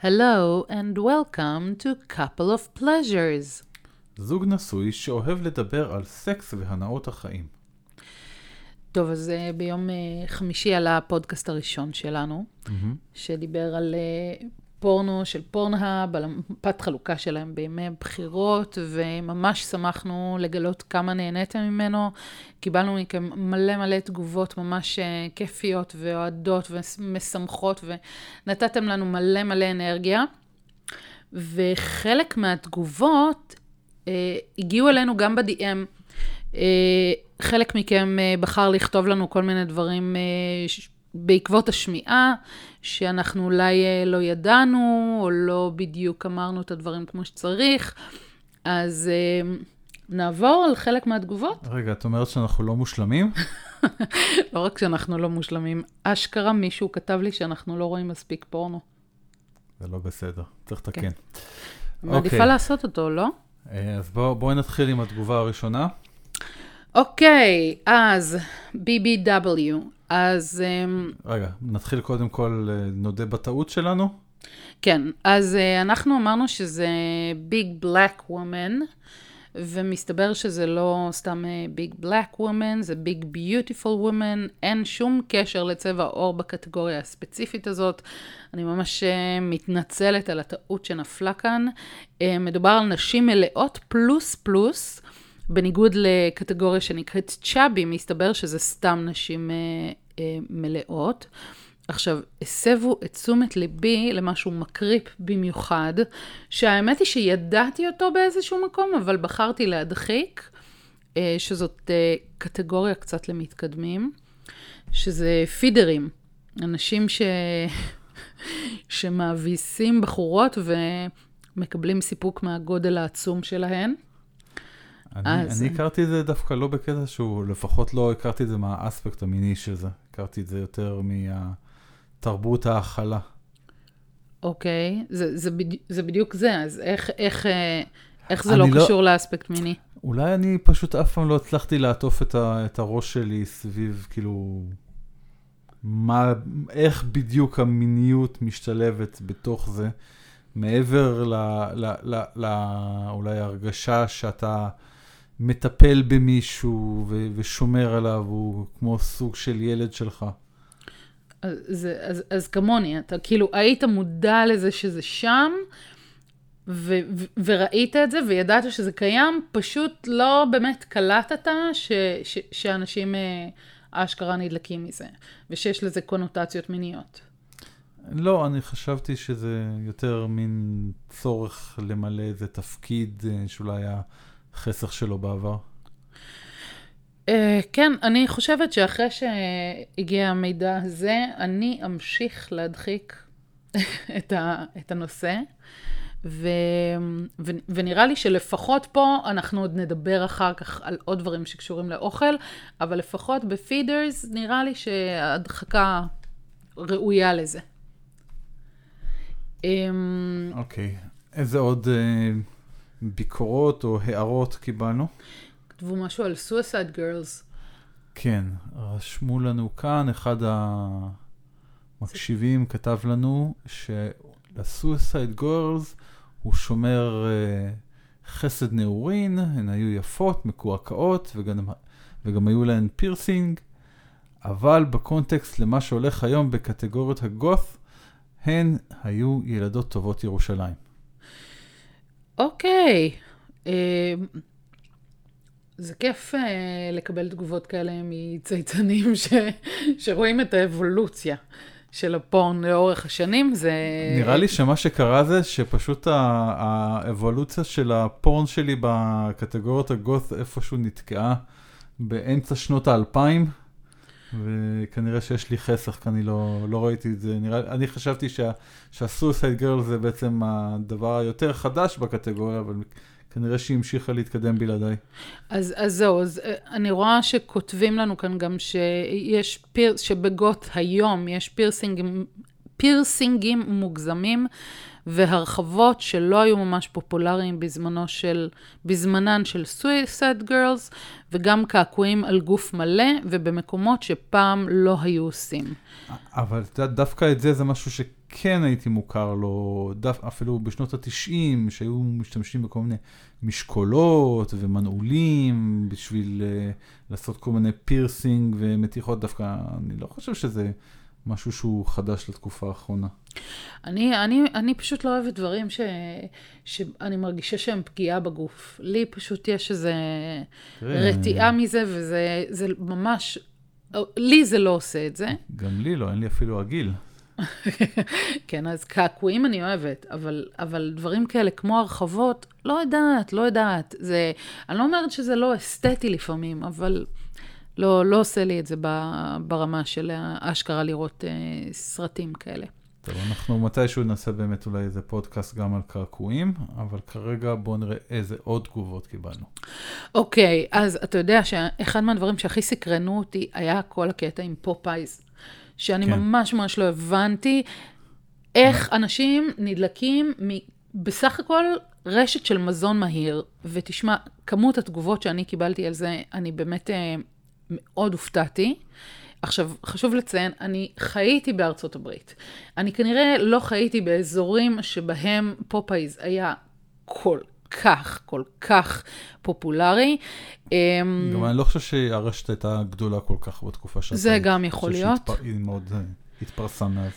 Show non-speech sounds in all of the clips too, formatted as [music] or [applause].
Hello and welcome to Couple of Pleasures. זוג נשוי שאוהב לדבר על סקס והנאות החיים. טוב, אז uh, ביום uh, חמישי עלה הפודקאסט הראשון שלנו, mm-hmm. שדיבר על פורנו של פורנהאב, על מפת חלוקה שלהם בימי בחירות, וממש שמחנו לגלות כמה נהניתם ממנו. קיבלנו מכם מלא מלא תגובות ממש uh, כיפיות ואוהדות ומשמחות, ונתתם לנו מלא מלא אנרגיה. וחלק מהתגובות uh, הגיעו אלינו גם ב-DM. Uh, חלק מכם uh, בחר לכתוב לנו כל מיני דברים uh, בעקבות השמיעה, שאנחנו אולי אה, לא ידענו, או לא בדיוק אמרנו את הדברים כמו שצריך. אז אה, נעבור על חלק מהתגובות. רגע, את אומרת שאנחנו לא מושלמים? [laughs] לא רק שאנחנו לא מושלמים, אשכרה מישהו כתב לי שאנחנו לא רואים מספיק פורנו. זה לא בסדר, צריך לתקן. כן. מעדיפה okay. אוקיי. לעשות אותו, לא? אה, אז בואו בוא נתחיל עם התגובה הראשונה. אוקיי, okay, אז BBW, אז... אמ, רגע, נתחיל קודם כל, אה, נודה בטעות שלנו? כן, אז אה, אנחנו אמרנו שזה big black woman, ומסתבר שזה לא סתם big black woman, זה big beautiful woman, אין שום קשר לצבע עור בקטגוריה הספציפית הזאת. אני ממש אה, מתנצלת על הטעות שנפלה כאן. מדובר על נשים מלאות פלוס פלוס. בניגוד לקטגוריה שנקראת chubby, מסתבר שזה סתם נשים אה, אה, מלאות. עכשיו, הסבו את תשומת ליבי למשהו מקריפ במיוחד, שהאמת היא שידעתי אותו באיזשהו מקום, אבל בחרתי להדחיק, אה, שזאת אה, קטגוריה קצת למתקדמים, שזה פידרים, אנשים ש... [laughs] שמאביסים בחורות ומקבלים סיפוק מהגודל העצום שלהן. אני, אז... אני הכרתי את זה דווקא לא בקטע שהוא, לפחות לא הכרתי את זה מהאספקט המיני של זה. הכרתי את זה יותר מתרבות ההכלה. אוקיי, זה, זה, בדי, זה בדיוק זה, אז איך, איך, אה, איך זה לא, לא קשור לאספקט מיני? אולי אני פשוט אף פעם לא הצלחתי לעטוף את, ה, את הראש שלי סביב, כאילו, מה, איך בדיוק המיניות משתלבת בתוך זה, מעבר ל, ל, ל, ל, אולי הרגשה שאתה... מטפל במישהו ו- ושומר עליו, הוא כמו סוג של ילד שלך. אז, אז, אז כמוני, אתה כאילו היית מודע לזה שזה שם, ו- ו- וראית את זה וידעת שזה קיים, פשוט לא באמת קלטת ש- ש- שאנשים אה, אשכרה נדלקים מזה, ושיש לזה קונוטציות מיניות. לא, אני חשבתי שזה יותר מין צורך למלא איזה תפקיד אה, שאולי היה... החסך שלו בעבר? Uh, כן, אני חושבת שאחרי שהגיע המידע הזה, אני אמשיך להדחיק [laughs] את, ה, את הנושא, ו, ו, ונראה לי שלפחות פה אנחנו עוד נדבר אחר כך על עוד דברים שקשורים לאוכל, אבל לפחות בפידרס נראה לי שההדחקה ראויה לזה. אמ, אוקיי, okay. איזה עוד... Uh... ביקורות או הערות קיבלנו? כתבו משהו על Suicide Girls. כן, רשמו לנו כאן, אחד המקשיבים זה... כתב לנו של-Suicide Girls הוא שומר uh, חסד נעורין, הן היו יפות, מקועקעות, וגם, וגם היו להן פירסינג, אבל בקונטקסט למה שהולך היום בקטגוריות הגות', הן היו ילדות טובות ירושלים. אוקיי. אה, זה כיף uh, לקבל תגובות כאלה מצייצנים ש... שרואים את האבולוציה של הפורן לאורך השנים. זה... נראה לי שמה שקרה זה שפשוט האבולוציה של הפורן שלי בקטגוריות הגות איפשהו נתקעה באמצע שנות האלפיים. וכנראה שיש לי חסך, כי אני לא, לא ראיתי את זה. נראה, אני חשבתי שה suicide girl זה בעצם הדבר היותר חדש בקטגוריה, אבל כנראה שהיא המשיכה להתקדם בלעדיי. אז, אז זהו, אז אה, אני רואה שכותבים לנו כאן גם שיש פיר, שבגות היום יש פירסינג, פירסינגים מוגזמים והרחבות שלא היו ממש פופולריים בזמנו של, בזמנן של suicide girls, וגם קעקועים על גוף מלא, ובמקומות שפעם לא היו עושים. אבל את יודעת, דווקא את זה זה משהו שכן הייתי מוכר לו, דף, אפילו בשנות ה-90, שהיו משתמשים בכל מיני משקולות ומנעולים בשביל uh, לעשות כל מיני פירסינג ומתיחות, דווקא אני לא חושב שזה משהו שהוא חדש לתקופה האחרונה. אני, אני, אני פשוט לא אוהבת דברים ש, שאני מרגישה שהם פגיעה בגוף. לי פשוט יש איזו רתיעה מזה, וזה זה ממש, לי זה לא עושה את זה. גם לי לא, אין לי אפילו עגיל. [laughs] כן, אז קעקועים אני אוהבת, אבל, אבל דברים כאלה כמו הרחבות, לא יודעת, לא יודעת. זה, אני לא אומרת שזה לא אסתטי לפעמים, אבל לא, לא עושה לי את זה ברמה של אשכרה לראות אה, סרטים כאלה. טוב, אנחנו מתישהו נעשה באמת אולי איזה פודקאסט גם על קעקועים, אבל כרגע בואו נראה איזה עוד תגובות קיבלנו. אוקיי, okay, אז אתה יודע שאחד מהדברים שהכי סקרנו אותי היה כל הקטע עם פופאיז, שאני כן. ממש ממש לא הבנתי איך אנשים נדלקים מ... בסך הכל רשת של מזון מהיר, ותשמע, כמות התגובות שאני קיבלתי על זה, אני באמת אה, מאוד הופתעתי. עכשיו, חשוב לציין, אני חייתי בארצות הברית. אני כנראה לא חייתי באזורים שבהם פופאיז היה כל כך, כל כך פופולרי. אמ, גם אני לא חושב שהרשת הייתה גדולה כל כך בתקופה שאתה... זה גם יכול להיות. היא מאוד אה, התפרסה מאז.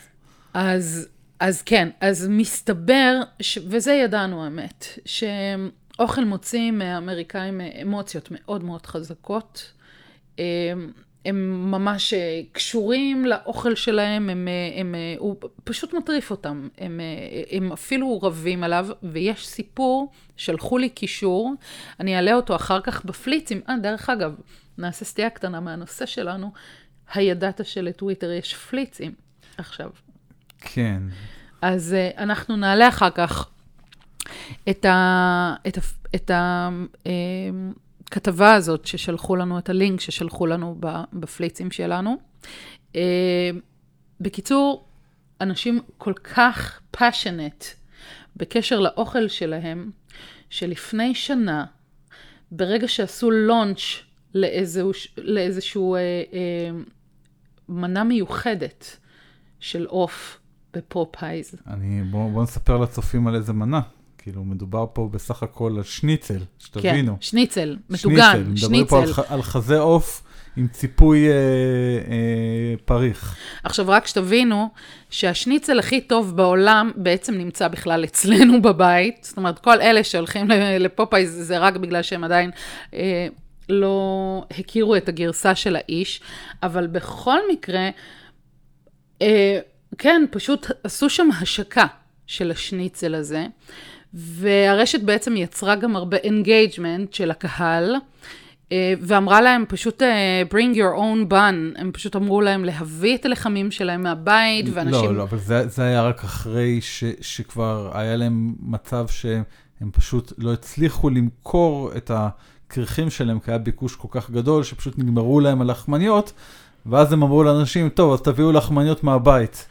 אז, אז כן, אז מסתבר, ש... וזה ידענו האמת, שאוכל מוציא מהאמריקאים אמוציות מאוד מאוד חזקות. אמ, הם ממש אה, קשורים לאוכל שלהם, הם, אה, הם, אה, הוא פשוט מטריף אותם, הם, הם אפילו רבים עליו, ויש סיפור, שלחו לי קישור, אני אעלה אותו אחר כך בפליצים, אה, דרך אגב, נעשה סטייה קטנה מהנושא שלנו, הידעת שלטוויטר יש פליצים עכשיו. כן. אז אנחנו נעלה אחר כך את ה... את ה, את ה הכתבה הזאת ששלחו לנו, את הלינק ששלחו לנו בפליצים שלנו. אה, בקיצור, אנשים כל כך passionate בקשר לאוכל שלהם, שלפני שנה, ברגע שעשו launch לאיזשהו, לאיזשהו אה, מנה מיוחדת של עוף בפופאייז. אני, בוא, בוא נספר לצופים על איזה מנה. כאילו, מדובר פה בסך הכל על שניצל, שתבינו. כן, שניצל, מטוגן, שניצל. מדברים פה על, על חזה עוף עם ציפוי אה, אה, פריך. עכשיו, רק שתבינו שהשניצל הכי טוב בעולם בעצם נמצא בכלל אצלנו [laughs] בבית. זאת אומרת, כל אלה שהולכים לפופאי זה רק בגלל שהם עדיין... אה, לא הכירו את הגרסה של האיש, אבל בכל מקרה, אה, כן, פשוט עשו שם השקה של השניצל הזה, והרשת בעצם יצרה גם הרבה engagement של הקהל, אה, ואמרה להם פשוט אה, bring your own bun, הם פשוט אמרו להם להביא את הלחמים שלהם מהבית, ואנשים... לא, לא, אבל זה, זה היה רק אחרי ש, שכבר היה להם מצב שהם פשוט לא הצליחו למכור את הכריכים שלהם, כי היה ביקוש כל כך גדול, שפשוט נגמרו להם הלחמניות, ואז הם אמרו לאנשים, טוב, אז תביאו לחמניות מהבית.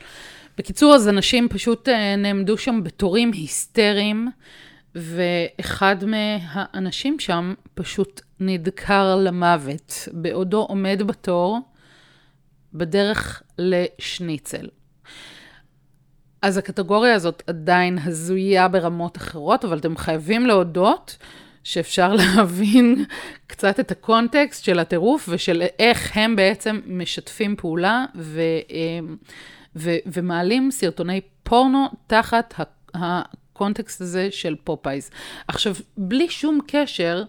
בקיצור, אז אנשים פשוט אה, נעמדו שם בתורים היסטריים, ואחד מהאנשים שם פשוט נדקר למוות בעודו עומד בתור בדרך לשניצל. אז הקטגוריה הזאת עדיין הזויה ברמות אחרות, אבל אתם חייבים להודות שאפשר [laughs] להבין קצת את הקונטקסט של הטירוף ושל איך הם בעצם משתפים פעולה ו... ו- ומעלים סרטוני פורנו תחת הקונטקסט הזה של פופאיז. עכשיו, בלי שום קשר,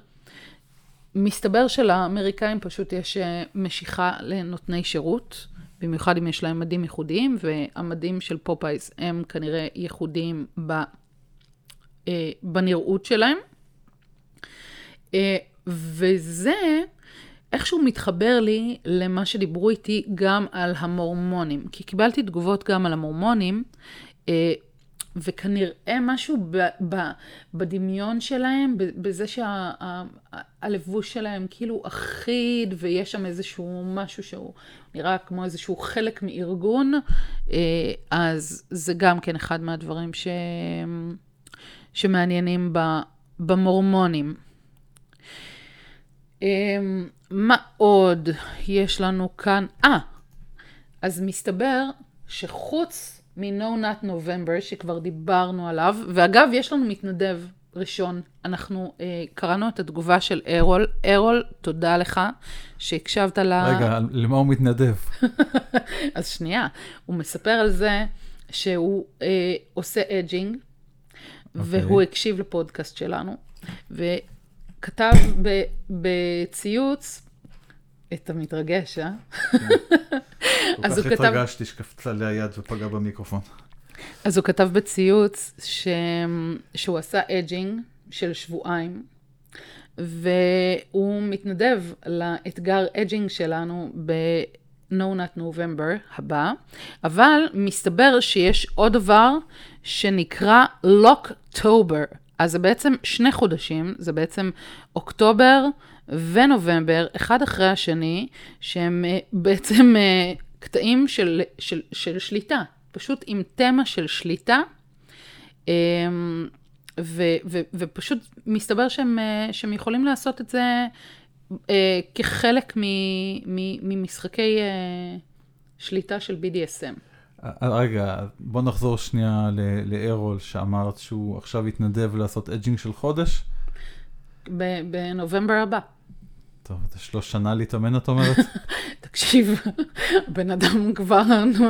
מסתבר שלאמריקאים פשוט יש אה, משיכה לנותני שירות, במיוחד אם יש להם מדים ייחודיים, והמדים של פופאיז הם כנראה ייחודיים ב, אה, בנראות שלהם. אה, וזה איכשהו מתחבר לי למה שדיברו איתי גם על המורמונים, כי קיבלתי תגובות גם על המורמונים, אה, וכנראה משהו ב, ב, בדמיון שלהם, בזה שהלבוש שלהם כאילו אחיד, ויש שם איזשהו משהו שהוא נראה כמו איזשהו חלק מארגון, אה, אז זה גם כן אחד מהדברים ש, שמעניינים במורמונים. מה עוד יש לנו כאן? אה, אז מסתבר שחוץ מ-No Not November, שכבר דיברנו עליו, ואגב, יש לנו מתנדב ראשון. אנחנו אה, קראנו את התגובה של ארול. ארול, תודה לך שהקשבת ל... רגע, למה הוא מתנדב? [laughs] אז שנייה, הוא מספר על זה שהוא אה, עושה edging, okay. אוקיי. והוא הקשיב לפודקאסט שלנו, וכתב ב, בציוץ, אתה מתרגש, אה? כן. אז הוא כתב... כל כך התרגשתי שקפצה לי היד ופגע במיקרופון. אז הוא כתב בציוץ ש... שהוא עשה אג'ינג של שבועיים, והוא מתנדב לאתגר edging שלנו ב... No Nut November הבא, אבל מסתבר שיש עוד דבר שנקרא Locktober. אז זה בעצם שני חודשים, זה בעצם אוקטובר ונובמבר, אחד אחרי השני, שהם אה, בעצם אה, קטעים של, של, של שליטה, פשוט עם תמה של שליטה, אמ, ו, ו, ופשוט מסתבר שהם, אה, שהם יכולים לעשות את זה כחלק ממשחקי שליטה של BDSM. רגע, בוא נחזור שנייה לארול, שאמרת שהוא עכשיו התנדב לעשות edging של חודש. בנובמבר הבא. טוב, יש לו שנה להתאמן, את אומרת? [laughs] תקשיב, בן אדם כבר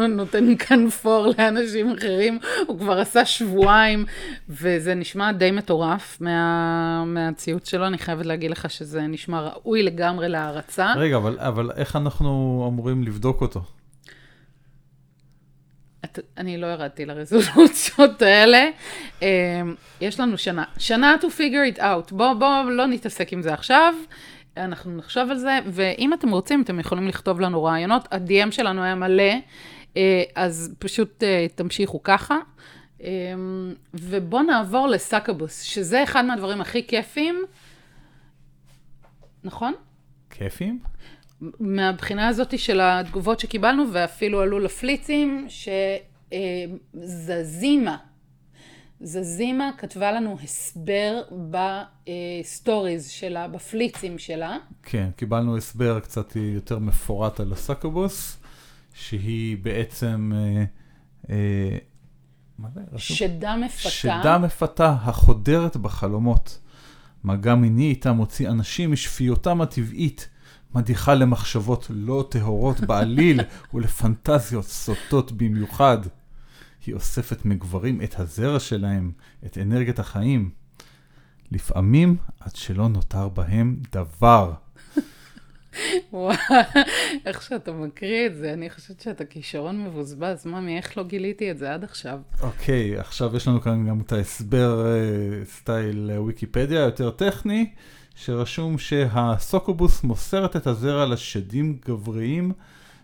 נותן כאן פור לאנשים אחרים, הוא כבר עשה שבועיים, וזה נשמע די מטורף מה, מהציוץ שלו, אני חייבת להגיד לך שזה נשמע ראוי לגמרי להערצה. רגע, אבל, אבל איך אנחנו אמורים לבדוק אותו? את, אני לא ירדתי לרזולוציות האלה. Um, יש לנו שנה. שנה to figure it out. בואו בוא, לא נתעסק עם זה עכשיו. אנחנו נחשוב על זה, ואם אתם רוצים, אתם יכולים לכתוב לנו רעיונות. ה-DM שלנו היה מלא, אה, אז פשוט אה, תמשיכו ככה. אמ, ובואו נעבור ל succubus, שזה אחד מהדברים הכי כיפים. נכון? כיפים? מהבחינה הזאת של התגובות שקיבלנו, ואפילו עלו לפליצים, שזזימה, זזימה כתבה לנו הסבר בסטוריז שלה, בפליצים שלה. כן, קיבלנו הסבר קצת יותר מפורט על ה succubus, שהיא בעצם... אה, אה? שדה מפתה. שדה מפתה החודרת בחלומות. מגע מיני איתה מוציא אנשים משפיותם הטבעית. מדיחה למחשבות לא טהורות בעליל [laughs] ולפנטזיות סוטות במיוחד. היא אוספת מגברים את הזרע שלהם, את אנרגיית החיים. לפעמים עד שלא נותר בהם דבר. [laughs] וואו, איך שאתה מקריא את זה, אני חושבת שאתה כישרון מבוזבז. ממי, איך לא גיליתי את זה עד עכשיו? אוקיי, okay, עכשיו יש לנו כאן גם את ההסבר uh, סטייל uh, ויקיפדיה, יותר טכני. שרשום שהסוקובוס מוסרת את הזרע לשדים גבריים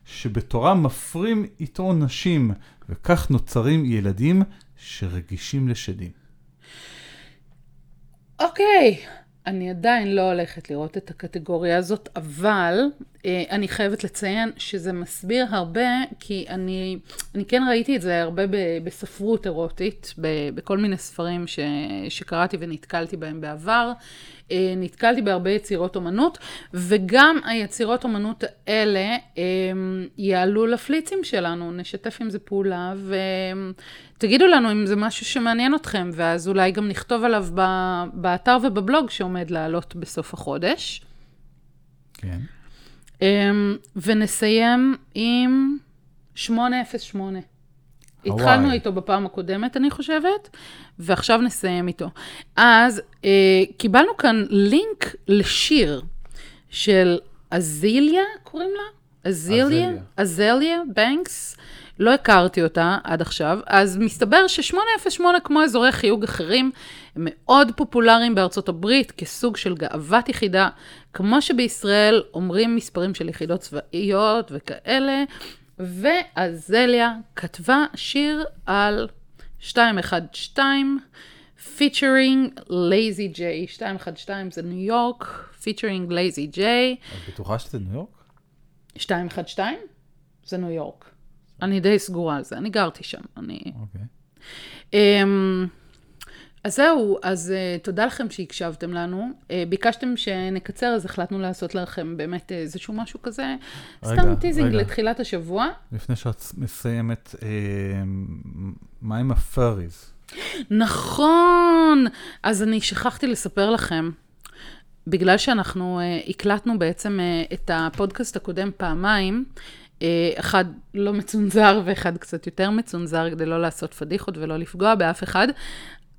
שבתורם מפרים איתו נשים, וכך נוצרים ילדים שרגישים לשדים. אוקיי, okay. אני עדיין לא הולכת לראות את הקטגוריה הזאת, אבל אני חייבת לציין שזה מסביר הרבה, כי אני, אני כן ראיתי את זה הרבה ב, בספרות אירוטית, ב, בכל מיני ספרים ש, שקראתי ונתקלתי בהם בעבר. אה, נתקלתי בהרבה יצירות אומנות, וגם היצירות אומנות האלה אה, יעלו לפליצים שלנו, נשתף עם זה פעולה, ותגידו לנו אם זה משהו שמעניין אתכם, ואז אולי גם נכתוב עליו באתר ובבלוג שעומד לעלות בסוף החודש. כן. אה, ונסיים עם 808. התחלנו איתו בפעם הקודמת, אני חושבת, ועכשיו נסיים איתו. אז אה, קיבלנו כאן לינק לשיר של אזיליה, קוראים לה? אזיליה? אזליה בנקס. לא הכרתי אותה עד עכשיו, אז מסתבר ש-808, כמו אזורי חיוג אחרים, הם מאוד פופולריים בארצות הברית כסוג של גאוות יחידה, כמו שבישראל אומרים מספרים של יחידות צבאיות וכאלה, ואזליה כתבה שיר על 212, featuring לייזי ג'יי. 212 זה ניו יורק, featuring Lazy J. את בטוחה שזה ניו יורק? 212 זה ניו יורק. אני די סגורה על זה, אני גרתי שם. אני... אוקיי. אמ, אז זהו, אז uh, תודה לכם שהקשבתם לנו. Uh, ביקשתם שנקצר, אז החלטנו לעשות לכם באמת איזשהו משהו כזה, רגע, סתם teasing רגע. לתחילת השבוע. לפני שאת מסיימת, אה, מה עם הפאריז? נכון! אז אני שכחתי לספר לכם. בגלל שאנחנו uh, הקלטנו בעצם uh, את הפודקאסט הקודם פעמיים, uh, אחד לא מצונזר ואחד קצת יותר מצונזר, כדי לא לעשות פדיחות ולא לפגוע באף אחד,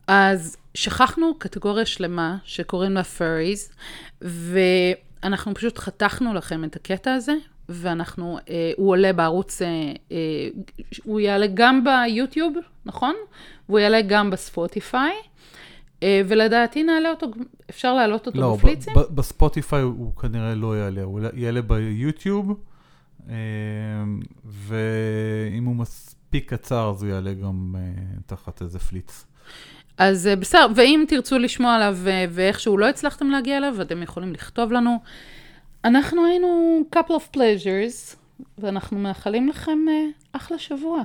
אז שכחנו קטגוריה שלמה שקוראים לה furries, ואנחנו פשוט חתכנו לכם את הקטע הזה, ואנחנו, אה, הוא עולה בערוץ, אה, אה, הוא יעלה גם ביוטיוב, נכון? והוא יעלה גם בספוטיפיי, אה, ולדעתי נעלה אותו, אפשר להעלות אותו לא, בפליצים? ב- בספוטיפיי הוא הוא כנראה לא יעלה, הוא יעלה ביוטיוב, אה, ואם הוא מספיק קצר אז הוא יעלה גם אה, תחת איזה פליץ. אז אה, בסדר, ואם תרצו לשמוע עליו אה, ואיכשהו לא הצלחתם להגיע אליו, אתם יכולים לכתוב לנו. אנחנו היינו couple of pleasures, ואנחנו מאחלים לכם אה, אחלה שבוע.